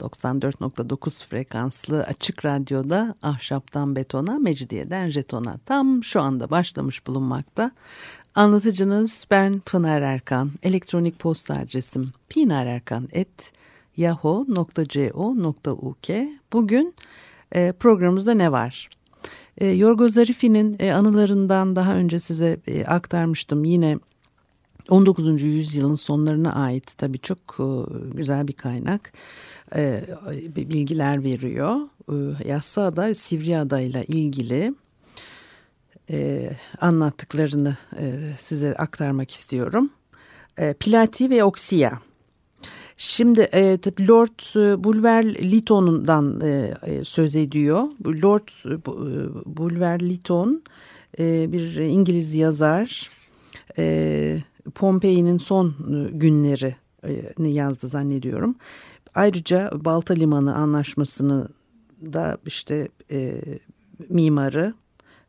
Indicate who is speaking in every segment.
Speaker 1: 94.9 frekanslı açık radyoda ahşaptan betona, mecidiyeden jetona tam şu anda başlamış bulunmakta. Anlatıcınız ben Pınar Erkan. Elektronik posta adresim pinarerkan.yahoo.co.uk Bugün e, programımızda ne var? E, Yorgo Zarifi'nin e, anılarından daha önce size e, aktarmıştım. Yine 19. yüzyılın sonlarına ait tabii çok e, güzel bir kaynak e, bilgiler veriyor. E, Yassıada Sivriada ile ilgili anlattıklarını size aktarmak istiyorum. Plati ve Oksiya. Şimdi Lord Bulwer Lytton'dan söz ediyor. Lord Bulwer Lytton bir İngiliz yazar. Pompei'nin son e, günleri ne yazdı zannediyorum. Ayrıca Balta Limanı Anlaşması'nı da işte e, mimarı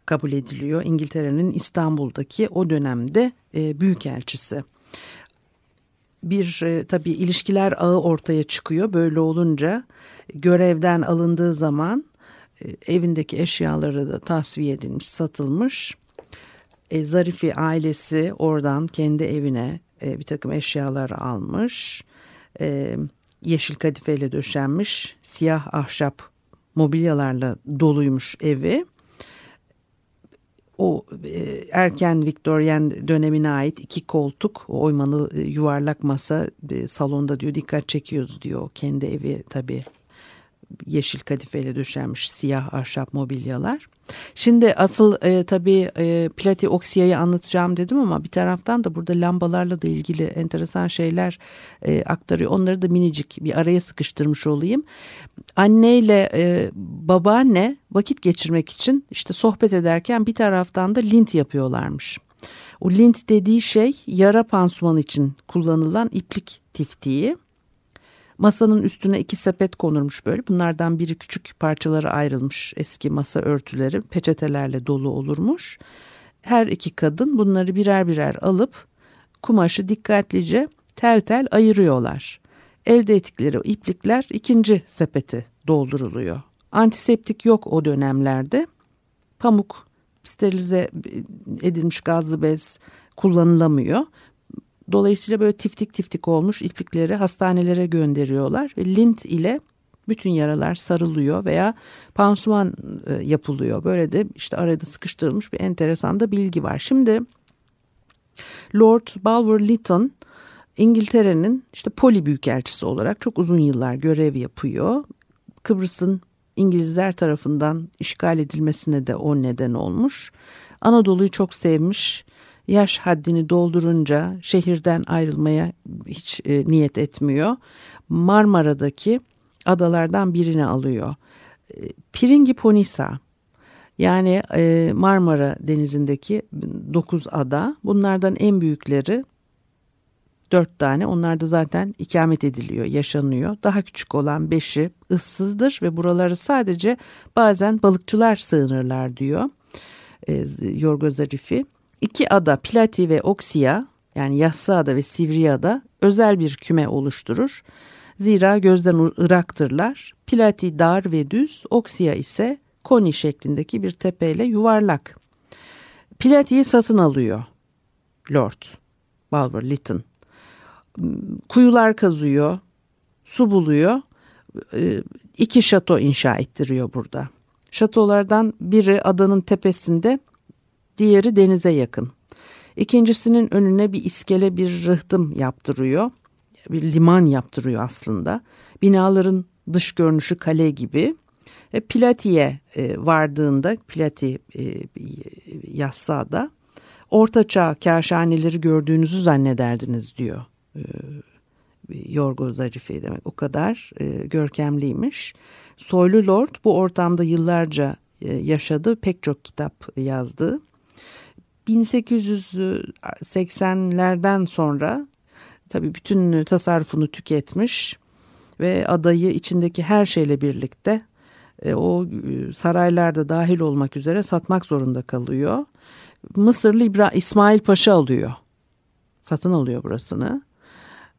Speaker 1: kabul ediliyor. İngiltere'nin İstanbul'daki o dönemde e, büyükelçisi. Bir e, tabii ilişkiler ağı ortaya çıkıyor. Böyle olunca görevden alındığı zaman e, evindeki eşyaları da tasfiye edilmiş, satılmış e, Zarifi ailesi oradan kendi evine e, bir takım eşyalar almış. E, yeşil kadifeyle döşenmiş siyah ahşap mobilyalarla doluymuş evi. O e, erken Viktoryen dönemine ait iki koltuk, oymalı e, yuvarlak masa e, salonda diyor dikkat çekiyoruz diyor. Kendi evi tabii yeşil kadifeyle döşenmiş siyah ahşap mobilyalar. Şimdi asıl e, tabii e, plati oksiyayı anlatacağım dedim ama bir taraftan da burada lambalarla da ilgili enteresan şeyler e, aktarıyor. Onları da minicik bir araya sıkıştırmış olayım. Anneyle e, babaanne vakit geçirmek için işte sohbet ederken bir taraftan da lint yapıyorlarmış. O lint dediği şey yara pansuman için kullanılan iplik tiftiği. Masanın üstüne iki sepet konurmuş böyle. Bunlardan biri küçük parçalara ayrılmış eski masa örtüleri peçetelerle dolu olurmuş. Her iki kadın bunları birer birer alıp kumaşı dikkatlice tel tel ayırıyorlar. Elde ettikleri iplikler ikinci sepeti dolduruluyor. Antiseptik yok o dönemlerde. Pamuk, sterilize edilmiş gazlı bez kullanılamıyor. Dolayısıyla böyle tiftik tiftik olmuş iplikleri hastanelere gönderiyorlar lint ile bütün yaralar sarılıyor veya pansuman e, yapılıyor. Böyle de işte arada sıkıştırılmış bir enteresan da bilgi var. Şimdi Lord Bulwer Lytton İngiltere'nin işte poli büyükelçisi olarak çok uzun yıllar görev yapıyor. Kıbrıs'ın İngilizler tarafından işgal edilmesine de o neden olmuş. Anadolu'yu çok sevmiş yaş haddini doldurunca şehirden ayrılmaya hiç e, niyet etmiyor. Marmara'daki adalardan birini alıyor. E, Piringiponisa yani e, Marmara Denizi'ndeki dokuz ada bunlardan en büyükleri dört tane onlar da zaten ikamet ediliyor, yaşanıyor. Daha küçük olan beşi ıssızdır ve buraları sadece bazen balıkçılar sığınırlar diyor e, Yorgo Zarifi. İki ada Plati ve Oksiya yani Yassıada ve Sivriada özel bir küme oluşturur. Zira gözden ıraktırlar. Plati dar ve düz, Oksiya ise koni şeklindeki bir tepeyle yuvarlak. Plati'yi satın alıyor Lord Balver Lytton. Kuyular kazıyor, su buluyor, e, iki şato inşa ettiriyor burada. Şatolardan biri adanın tepesinde, diğeri denize yakın. İkincisinin önüne bir iskele bir rıhtım yaptırıyor. Bir liman yaptırıyor aslında. Binaların dış görünüşü kale gibi. E, Plati'ye e, vardığında Plati e, Yassıada ortaçağ kaşhaneleri gördüğünüzü zannederdiniz diyor. E, Yorgo Zarifi demek o kadar e, görkemliymiş. Soylu Lord bu ortamda yıllarca e, yaşadı pek çok kitap yazdı. 1880'lerden sonra tabii bütün tasarrufunu tüketmiş ve adayı içindeki her şeyle birlikte e, o e, saraylarda dahil olmak üzere satmak zorunda kalıyor. Mısırlı İbra İsmail Paşa alıyor. Satın alıyor burasını.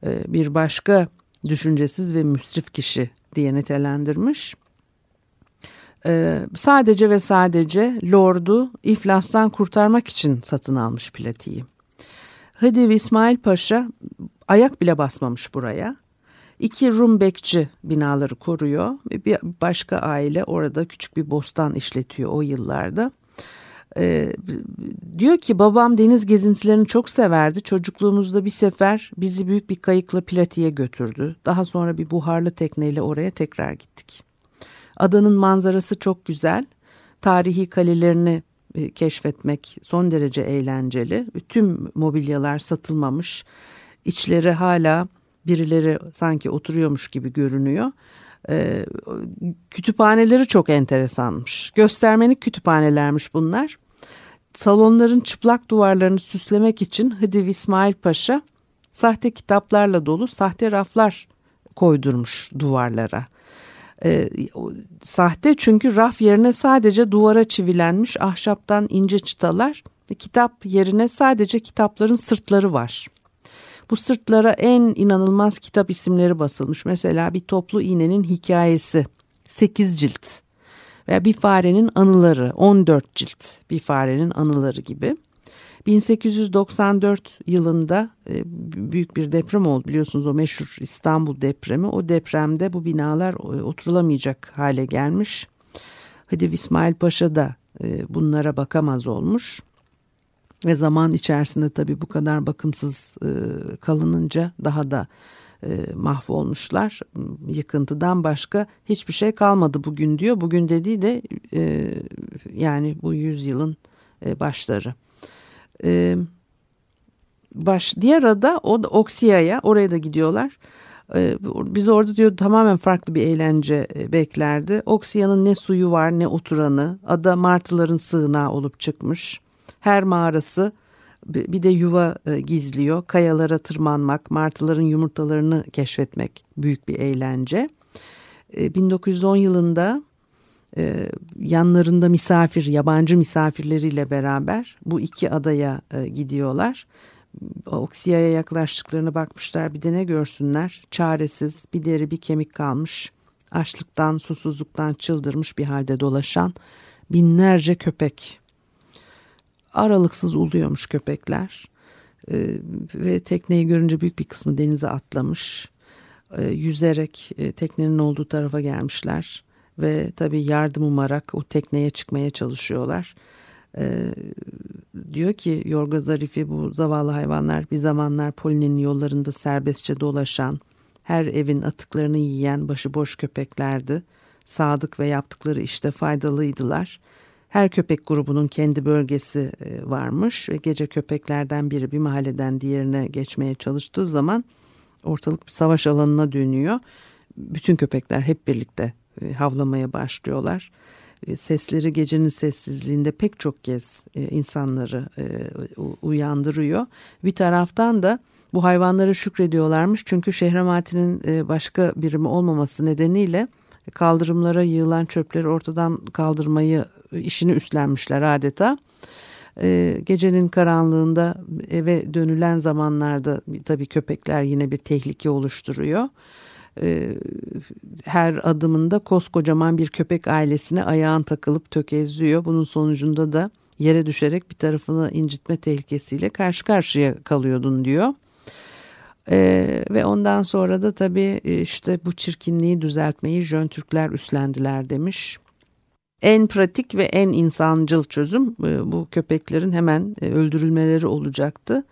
Speaker 1: E, bir başka düşüncesiz ve müsrif kişi diye nitelendirmiş. E, sadece ve sadece Lord'u iflastan kurtarmak için satın almış Plati'yi. Hıdiv İsmail Paşa ayak bile basmamış buraya. İki Rum bekçi binaları koruyor. Bir başka aile orada küçük bir bostan işletiyor o yıllarda. Ee, diyor ki babam deniz gezintilerini çok severdi. Çocukluğumuzda bir sefer bizi büyük bir kayıkla Plati'ye götürdü. Daha sonra bir buharlı tekneyle oraya tekrar gittik. Adanın manzarası çok güzel. Tarihi kalelerini e, keşfetmek son derece eğlenceli. Tüm mobilyalar satılmamış. İçleri hala birileri sanki oturuyormuş gibi görünüyor. Ee, kütüphaneleri çok enteresanmış. Göstermelik kütüphanelermiş bunlar. Salonların çıplak duvarlarını süslemek için Hıdiv İsmail Paşa sahte kitaplarla dolu sahte raflar koydurmuş duvarlara. Ee, sahte çünkü raf yerine sadece duvara çivilenmiş ahşaptan ince çıtalar, kitap yerine sadece kitapların sırtları var. Bu sırtlara en inanılmaz kitap isimleri basılmış. Mesela bir toplu iğnenin hikayesi 8 cilt veya bir farenin anıları 14 cilt bir farenin anıları gibi. 1894 yılında e, büyük bir deprem oldu biliyorsunuz o meşhur İstanbul depremi. O depremde bu binalar e, oturulamayacak hale gelmiş. Hadi İsmail Paşa da e, bunlara bakamaz olmuş. Ve zaman içerisinde tabii bu kadar bakımsız e, kalınınca daha da mahvolmuşlar. Yıkıntıdan başka hiçbir şey kalmadı bugün diyor. Bugün dediği de yani bu yüzyılın başları. E, baş diğer ada o Oksiya'ya oraya da gidiyorlar. E, biz orada diyor tamamen farklı bir eğlence e, beklerdi. Oksiya'nın ne suyu var ne oturanı. Ada martıların sığınağı olup çıkmış. Her mağarası bir de yuva e, gizliyor. Kayalara tırmanmak, martıların yumurtalarını keşfetmek büyük bir eğlence. 1910 e, yılında e, yanlarında misafir, yabancı misafirleriyle beraber bu iki adaya gidiyorlar. Oksiya'ya yaklaştıklarını bakmışlar bir de ne görsünler. Çaresiz bir deri bir kemik kalmış. Açlıktan, susuzluktan çıldırmış bir halde dolaşan binlerce köpek aralıksız uluyormuş köpekler. E, ve tekneyi görünce büyük bir kısmı denize atlamış. E, yüzerek e, teknenin olduğu tarafa gelmişler. Ve tabii yardım umarak o tekneye çıkmaya çalışıyorlar. E, diyor ki Yorga Zarifi bu zavallı hayvanlar bir zamanlar Poline'nin yollarında serbestçe dolaşan, her evin atıklarını yiyen başıboş köpeklerdi. Sadık ve yaptıkları işte faydalıydılar. Her köpek grubunun kendi bölgesi e, varmış ve gece köpeklerden biri bir mahalleden diğerine geçmeye çalıştığı zaman ortalık bir savaş alanına dönüyor. Bütün köpekler hep birlikte e, havlamaya başlıyorlar. E, sesleri gecenin sessizliğinde pek çok kez insanları uyandırıyor. Bir taraftan da bu hayvanlara şükrediyorlarmış çünkü Şehramati'nin başka birimi olmaması nedeniyle kaldırımlara yığılan çöpleri ortadan kaldırmayı işini üstlenmişler adeta. Gecenin karanlığında eve dönülen zamanlarda tabii köpekler yine bir tehlike oluşturuyor. Ee, her adımında koskocaman bir köpek ailesine ayağın takılıp tökezliyor. Bunun sonucunda da yere düşerek bir tarafını incitme tehlikesiyle karşı karşıya kalıyordun diyor. Ee, ve ondan sonra da tabii e, işte bu çirkinliği düzeltmeyi Jön Türkler üstlendiler demiş. En pratik ve en insancıl çözüm e, bu köpeklerin hemen e, öldürülmeleri olacaktı.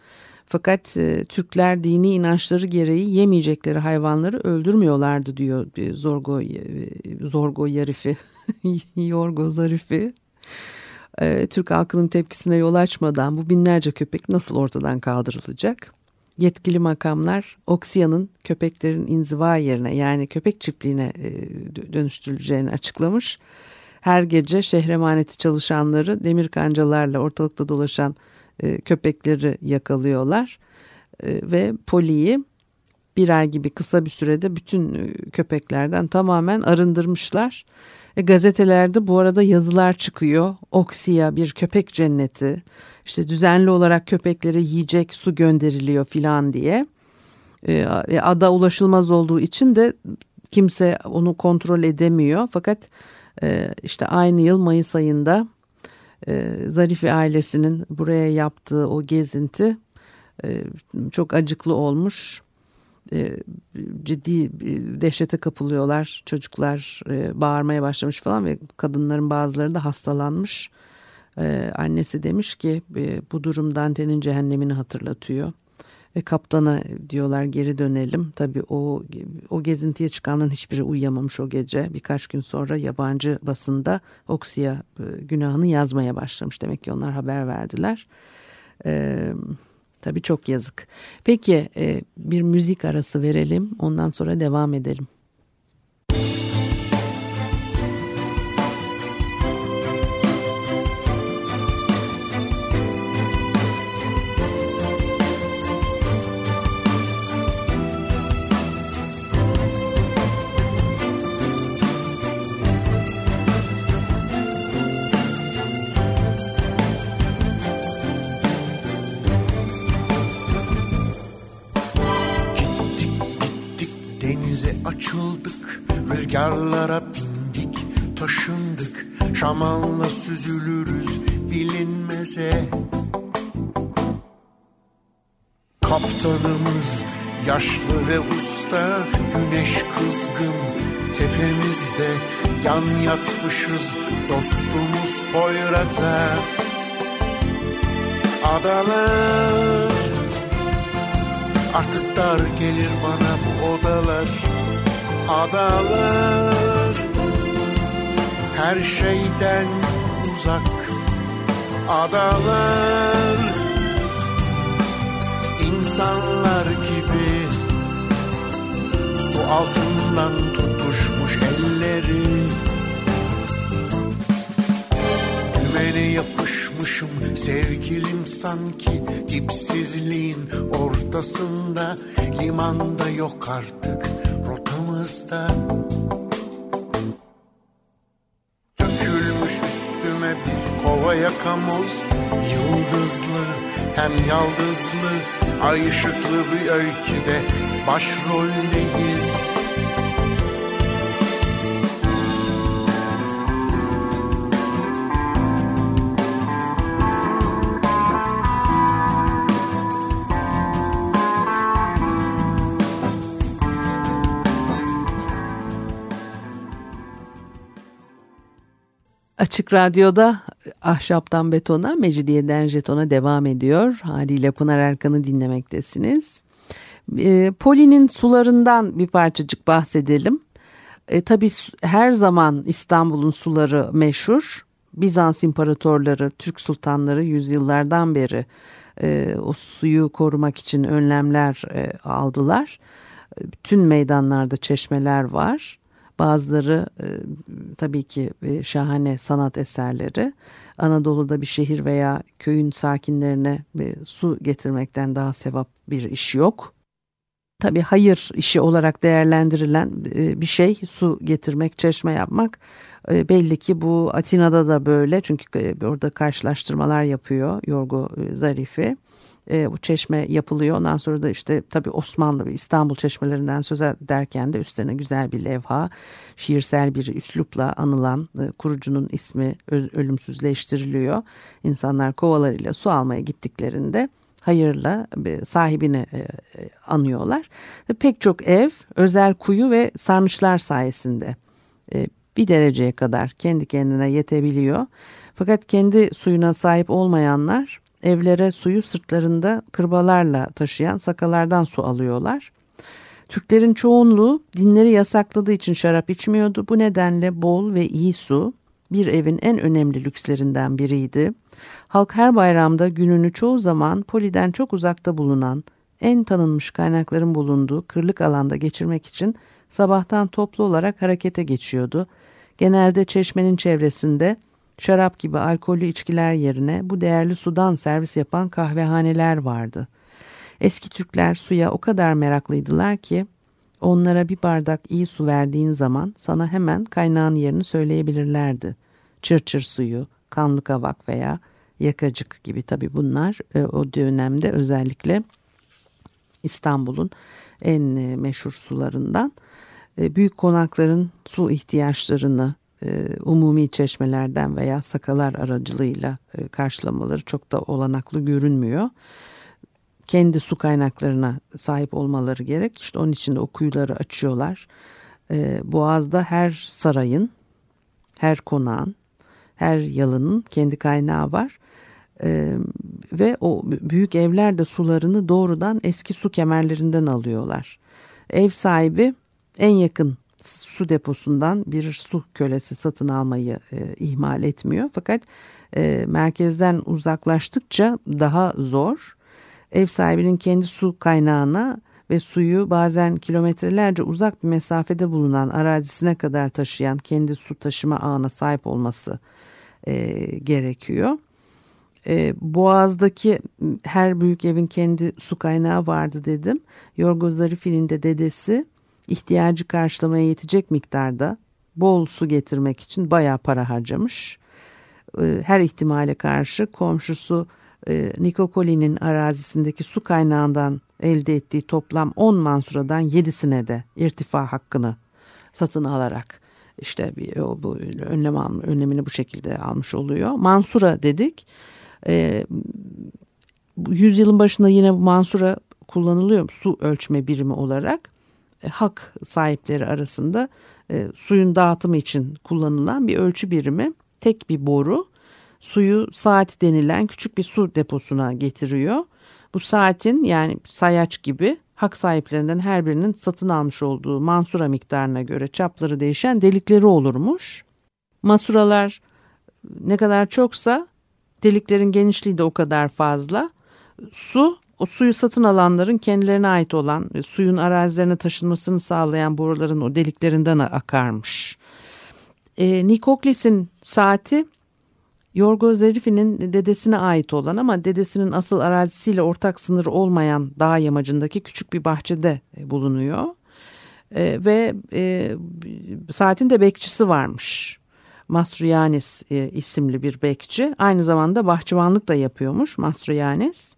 Speaker 1: Fakat e, Türkler dini inançları gereği yemeyecekleri hayvanları öldürmüyorlardı diyor Zorgo Zorgo Yarifi, Yorgo Zarifi. Türk halkının tepkisine yol açmadan bu binlerce köpek nasıl ortadan kaldırılacak? yetkili makamlar Oksiya'nın köpeklerin inziva yerine yani köpek çiftliğine e, dönüştürüleceğini açıklamış. Her gece şehremaneti çalışanları demir kancalarla ortalıkta dolaşan e, köpekleri yakalıyorlar e, ve poliyi bir ay gibi kısa bir sürede bütün köpeklerden tamamen arındırmışlar. E, gazetelerde bu arada yazılar çıkıyor. Oksiya bir köpek cenneti. İşte düzenli olarak köpeklere yiyecek su gönderiliyor filan diye. E, ada ulaşılmaz olduğu için de kimse onu kontrol edemiyor. Fakat e, işte aynı yıl Mayıs ayında e, Zarife ailesinin buraya yaptığı o gezinti e, çok acıklı olmuş e, ciddi dehşete kapılıyorlar. Çocuklar e, bağırmaya başlamış falan ve kadınların bazıları da hastalanmış. E, annesi demiş ki e, bu durum Dante'nin cehennemini hatırlatıyor. Ve kaptana diyorlar geri dönelim. Tabii o o gezintiye çıkanların hiçbiri uyuyamamış o gece. Birkaç gün sonra yabancı basında Oksiya e, günahını yazmaya başlamış. Demek ki onlar haber verdiler. Evet Tabii çok yazık. Peki e, bir müzik arası verelim ondan sonra devam edelim.
Speaker 2: Taşındık. Şamanla süzülürüz bilinmeze. Kaptanımız yaşlı ve usta Güneş kızgın tepemizde. Yan yatmışız dostumuz Poyraz'a. Adalar Artık dar gelir bana bu odalar. Adalar Her şeyden uzak adalar. İnsanlar gibi Su altından tutuşmuş elleri. Dümene yapışmışım sevgilim sanki Dipsizliğin ortasında. Limanda yok artık yanımızda hem yaldızlı Ay ışıklı bir öyküde başroldeyiz.
Speaker 1: Açık Radyo'da Ahşaptan Betona, Mecidiyeden Jeton'a devam ediyor. Haliyle Pınar Erkan'ı dinlemektesiniz. E, Poli'nin sularından bir parçacık bahsedelim. E, tabii her zaman İstanbul'un suları meşhur. Bizans imparatorları, Türk sultanları yüzyıllardan beri e, o suyu korumak için önlemler e, aldılar. Bütün meydanlarda çeşmeler var. Bazıları e, tabii ki e, şahane sanat eserleri. Anadolu'da bir şehir veya köyün sakinlerine e, su getirmekten daha sevap bir iş yok. Tabii hayır işi olarak değerlendirilen e, bir şey su getirmek, çeşme yapmak. E, belli ki bu Atina'da da böyle çünkü orada karşılaştırmalar yapıyor Yorgo Zarifi e, bu çeşme yapılıyor. Ondan sonra da işte tabii Osmanlı İstanbul çeşmelerinden söz ederken de üstlerine güzel bir levha, şiirsel bir üslupla anılan e, kurucunun ismi öz, ölümsüzleştiriliyor. İnsanlar kovalarıyla su almaya gittiklerinde hayırla sahibini e, e, anıyorlar. Ve pek çok ev özel kuyu ve sarnıçlar sayesinde e, bir dereceye kadar kendi kendine yetebiliyor. Fakat kendi suyuna sahip olmayanlar evlere suyu sırtlarında kırbalarla taşıyan sakalardan su alıyorlar. Türklerin çoğunluğu dinleri yasakladığı için şarap içmiyordu. Bu nedenle bol ve iyi su bir evin en önemli lükslerinden biriydi. Halk her bayramda gününü çoğu zaman Poli'den çok uzakta bulunan en tanınmış kaynakların bulunduğu kırlık alanda geçirmek için sabahtan toplu olarak harekete geçiyordu. Genelde çeşmenin çevresinde şarap gibi alkollü içkiler yerine bu değerli sudan servis yapan kahvehaneler vardı. Eski Türkler suya o kadar meraklıydılar ki onlara bir bardak iyi su verdiğin zaman sana hemen kaynağın yerini söyleyebilirlerdi. Çırçır suyu, kanlı kavak veya yakacık gibi tabi bunlar e, o dönemde özellikle İstanbul'un en e, meşhur sularından. E, büyük konakların su ihtiyaçlarını umumi çeşmelerden veya sakalar aracılığıyla e, karşılamaları çok da olanaklı görünmüyor. Kendi su kaynaklarına sahip olmaları gerek. İşte onun için de o kuyuları açıyorlar. E, Boğaz'da her sarayın, her konağın, her yalının kendi kaynağı var. Ve o büyük evler de sularını doğrudan eski su kemerlerinden alıyorlar. Ev sahibi en yakın su deposundan bir su kölesi satın almayı e, ihmal etmiyor. Fakat e, merkezden uzaklaştıkça daha zor. Ev sahibinin kendi su kaynağına ve suyu bazen kilometrelerce uzak bir mesafede bulunan arazisine kadar taşıyan kendi su taşıma ağına sahip olması e, gerekiyor. E, Boğaz'daki her büyük evin kendi su kaynağı vardı dedim. Yorgo Zarifi'nin de dedesi ihtiyacı karşılamaya yetecek miktarda bol su getirmek için bayağı para harcamış. E, her ihtimale karşı komşusu e, Nikokoli'nin arazisindeki su kaynağından elde ettiği toplam 10 mansuradan 7'sine de irtifa hakkını satın alarak işte bir, o, bu önlem alma, önlemini bu şekilde almış oluyor. Mansura dedik. E, yüzyılın başında yine Mansura kullanılıyor su ölçme birimi olarak. E, hak sahipleri arasında e, suyun dağıtımı için kullanılan bir ölçü birimi. Tek bir boru suyu saat denilen küçük bir su deposuna getiriyor. Bu saatin yani sayaç gibi hak sahiplerinden her birinin satın almış olduğu mansura miktarına göre çapları değişen delikleri olurmuş. Masuralar ne kadar çoksa deliklerin genişliği de o kadar fazla. Su o suyu satın alanların kendilerine ait olan e, suyun arazilerine taşınmasını sağlayan boruların o deliklerinden akarmış. E, Nikokles'in saati Yorgo Zerifi'nin dedesine ait olan ama dedesinin asıl arazisiyle ortak sınırı olmayan dağ yamacındaki küçük bir bahçede e, bulunuyor. E, ve e, saatin de bekçisi varmış. Mastroyanis e, isimli bir bekçi. Aynı zamanda bahçıvanlık da yapıyormuş Mastroyanis.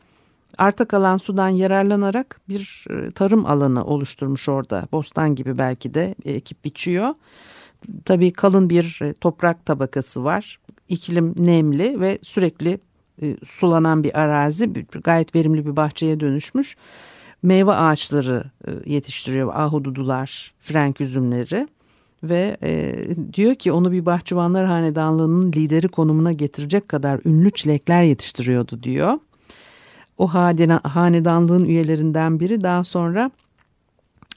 Speaker 1: Arta kalan sudan yararlanarak bir e, tarım alanı oluşturmuş orada. Bostan gibi belki de e, ekip biçiyor. Tabii kalın bir e, toprak tabakası var. İklim nemli ve sürekli sulanan bir arazi. Gayet verimli bir bahçeye dönüşmüş. Meyve ağaçları yetiştiriyor. Ahududular, frenk üzümleri ve e, diyor ki onu bir bahçıvanlar hanedanlığının lideri konumuna getirecek kadar ünlü çilekler yetiştiriyordu diyor. O hanedanlığın üyelerinden biri daha sonra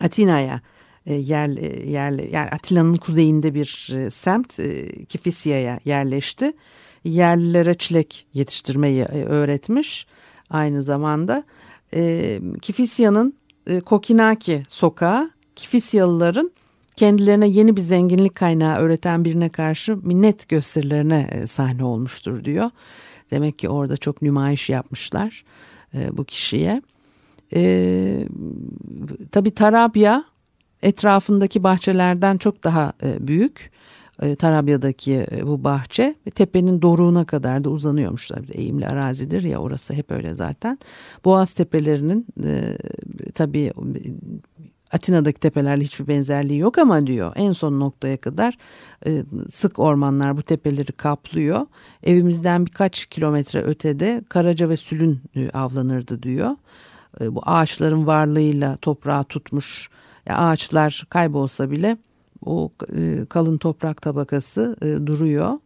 Speaker 1: Atina'ya e, yer, yerle, yani Atina'nın kuzeyinde bir e, semt e, Kifisya'ya yerleşti. Yerlilere çilek yetiştirmeyi e, öğretmiş aynı zamanda. E, Kifisya'nın e, Kokinaki sokağı Kifisyalıların kendilerine yeni bir zenginlik kaynağı öğreten birine karşı minnet gösterilerine e, sahne olmuştur diyor. Demek ki orada çok nümayiş yapmışlar e, bu kişiye. E, tabii Tarabya etrafındaki bahçelerden çok daha e, büyük. E, Tarabya'daki e, bu bahçe tepenin doruğuna kadar da uzanıyormuş. Eğimli arazidir ya orası hep öyle zaten. Boğaz tepelerinin e, tabii Atina'daki tepelerle hiçbir benzerliği yok ama diyor en son noktaya kadar e, sık ormanlar bu tepeleri kaplıyor. Evimizden birkaç kilometre ötede karaca ve sülün e, avlanırdı diyor. E, bu ağaçların varlığıyla toprağı tutmuş ya ağaçlar kaybolsa bile o e, kalın toprak tabakası e, duruyor.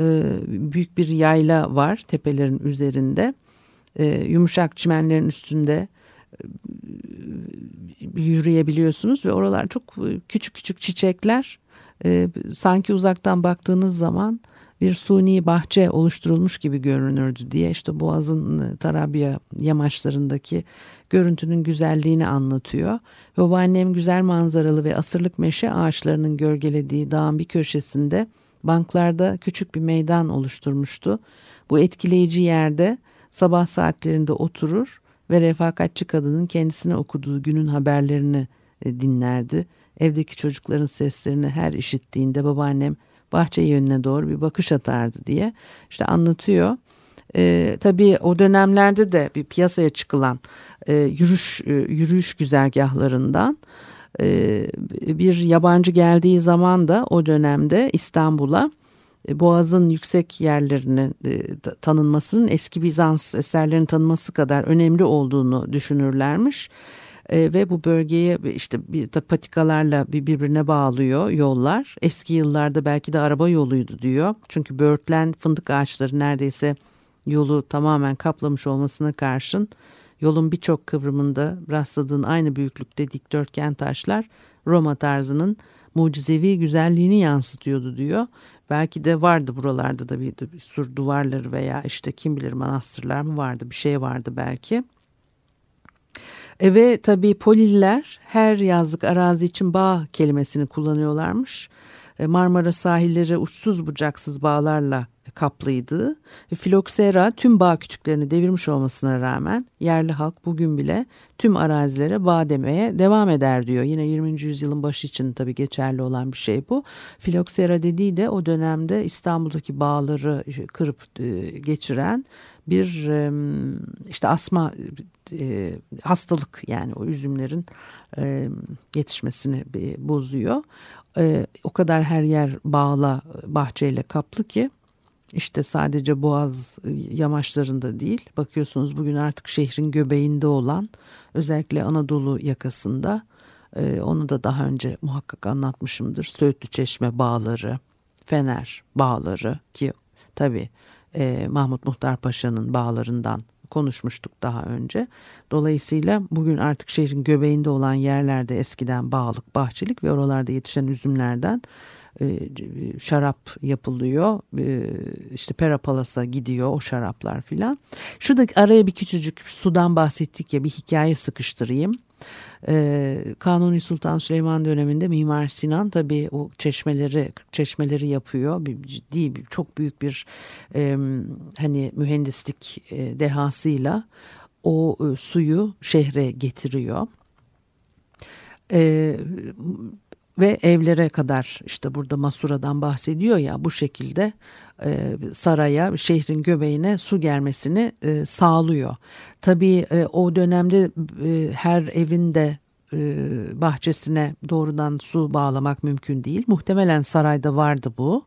Speaker 1: E, büyük bir yayla var tepelerin üzerinde. E, yumuşak çimenlerin üstünde yürüyebiliyorsunuz ve oralar çok e, küçük küçük çiçekler e, sanki uzaktan baktığınız zaman bir suni bahçe oluşturulmuş gibi görünürdü diye işte Boğaz'ın e, Tarabya yamaçlarındaki görüntünün güzelliğini anlatıyor. Babaannem güzel manzaralı ve asırlık meşe ağaçlarının gölgelediği dağın bir köşesinde banklarda küçük bir meydan oluşturmuştu. Bu etkileyici yerde sabah saatlerinde oturur ve refakatçi kadının kendisine okuduğu günün haberlerini e, dinlerdi. Evdeki çocukların seslerini her işittiğinde babaannem bahçe yönüne doğru bir bakış atardı diye işte anlatıyor. E, tabii o dönemlerde de bir piyasaya çıkılan e, yürüyüş e, yürüyüş güzergahlarından e, bir yabancı geldiği zaman da o dönemde İstanbul'a Boğaz'ın yüksek yerlerinin e, tanınmasının eski Bizans eserlerinin tanınması kadar önemli olduğunu düşünürlermiş. E, ve bu bölgeyi işte bir patikalarla birbirine bağlıyor yollar. Eski yıllarda belki de araba yoluydu diyor. Çünkü börtlen fındık ağaçları neredeyse yolu tamamen kaplamış olmasına karşın yolun birçok kıvrımında rastladığın aynı büyüklükte dikdörtgen taşlar Roma tarzının mucizevi güzelliğini yansıtıyordu diyor. Belki de vardı buralarda da bir, bir sur duvarları veya işte kim bilir manastırlar mı vardı bir şey vardı belki. E ve tabii Poliller her yazlık arazi için bağ kelimesini kullanıyorlarmış. E, Marmara sahilleri uçsuz bucaksız bağlarla kaplıydı. E, Filoksera tüm bağ küçüklerini devirmiş olmasına rağmen yerli halk bugün bile tüm arazilere bağ demeye devam eder diyor. Yine 20. yüzyılın başı için tabii geçerli olan bir şey bu. Filoksera dediği de o dönemde İstanbul'daki bağları kırıp e, geçiren bir işte asma hastalık yani o üzümlerin yetişmesini bozuyor. E, o kadar her yer bağla bahçeyle kaplı ki işte sadece Boğaz yamaçlarında değil bakıyorsunuz bugün artık şehrin göbeğinde olan özellikle Anadolu yakasında onu da daha önce muhakkak anlatmışımdır. Söğütlü Çeşme bağları, Fener bağları ki tabii e, Mahmut Muhtar Paşa'nın bağlarından konuşmuştuk daha önce. Dolayısıyla bugün artık şehrin göbeğinde olan yerlerde eskiden bağlık, bahçelik ve oralarda yetişen üzümlerden şarap yapılıyor. E, işte Perapalasa gidiyor o şaraplar filan. Şurada araya bir küçücük sudan bahsettik ya bir hikaye sıkıştırayım. Ee, Kanuni Sultan Süleyman döneminde Mimar Sinan tabii o çeşmeleri çeşmeleri yapıyor. Bir, ciddi bir, çok büyük bir e, hani mühendislik e, dehasıyla o e, suyu şehre getiriyor. E, ve evlere kadar işte burada Masura'dan bahsediyor ya bu şekilde e, saraya şehrin göbeğine su gelmesini e, sağlıyor. Tabii e, o dönemde e, her evinde e, bahçesine doğrudan su bağlamak mümkün değil. Muhtemelen sarayda vardı bu.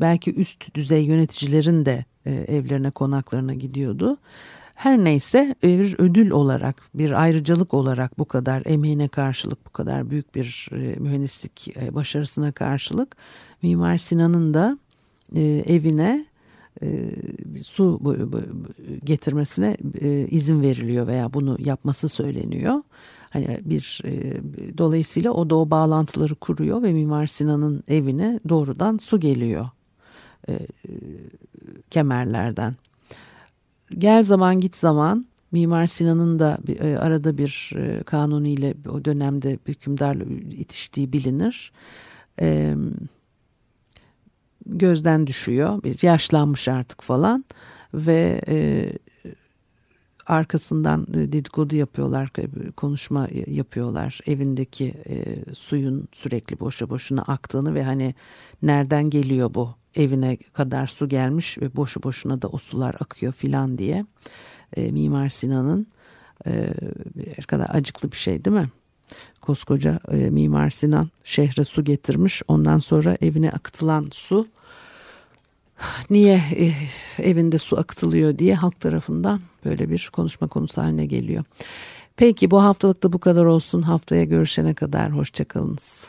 Speaker 1: Belki üst düzey yöneticilerin de e, evlerine konaklarına gidiyordu. Her neyse e, bir ödül olarak bir ayrıcalık olarak bu kadar emeğine karşılık bu kadar büyük bir e, mühendislik e, başarısına karşılık Mimar Sinan'ın da evine su getirmesine izin veriliyor veya bunu yapması söyleniyor. Hani bir dolayısıyla o da o bağlantıları kuruyor ve Mimar Sinan'ın evine doğrudan su geliyor kemerlerden gel zaman git zaman Mimar Sinan'ın da e, arada bir e, kanuniyle o dönemde hükümdarla itiştiği bilinir. Gözden düşüyor. Bir yaşlanmış artık falan ve e, arkasından e, dedikodu yapıyorlar, konuşma yapıyorlar. Evindeki suyun sürekli boşa boşuna aktığını ve hani nereden geliyor bu evine kadar su gelmiş ve boşu boşuna da o sular akıyor filan diye. E, Mimar Sinan'ın e, kadar acıklı bir şey değil mi? Koskoca e, Mimar Sinan şehre su getirmiş. Ondan sonra evine akıtılan su niye e, evinde su akıtılıyor diye halk tarafından böyle bir konuşma konusu haline geliyor. Peki bu haftalıkta bu kadar olsun. Haftaya görüşene kadar hoşçakalınız.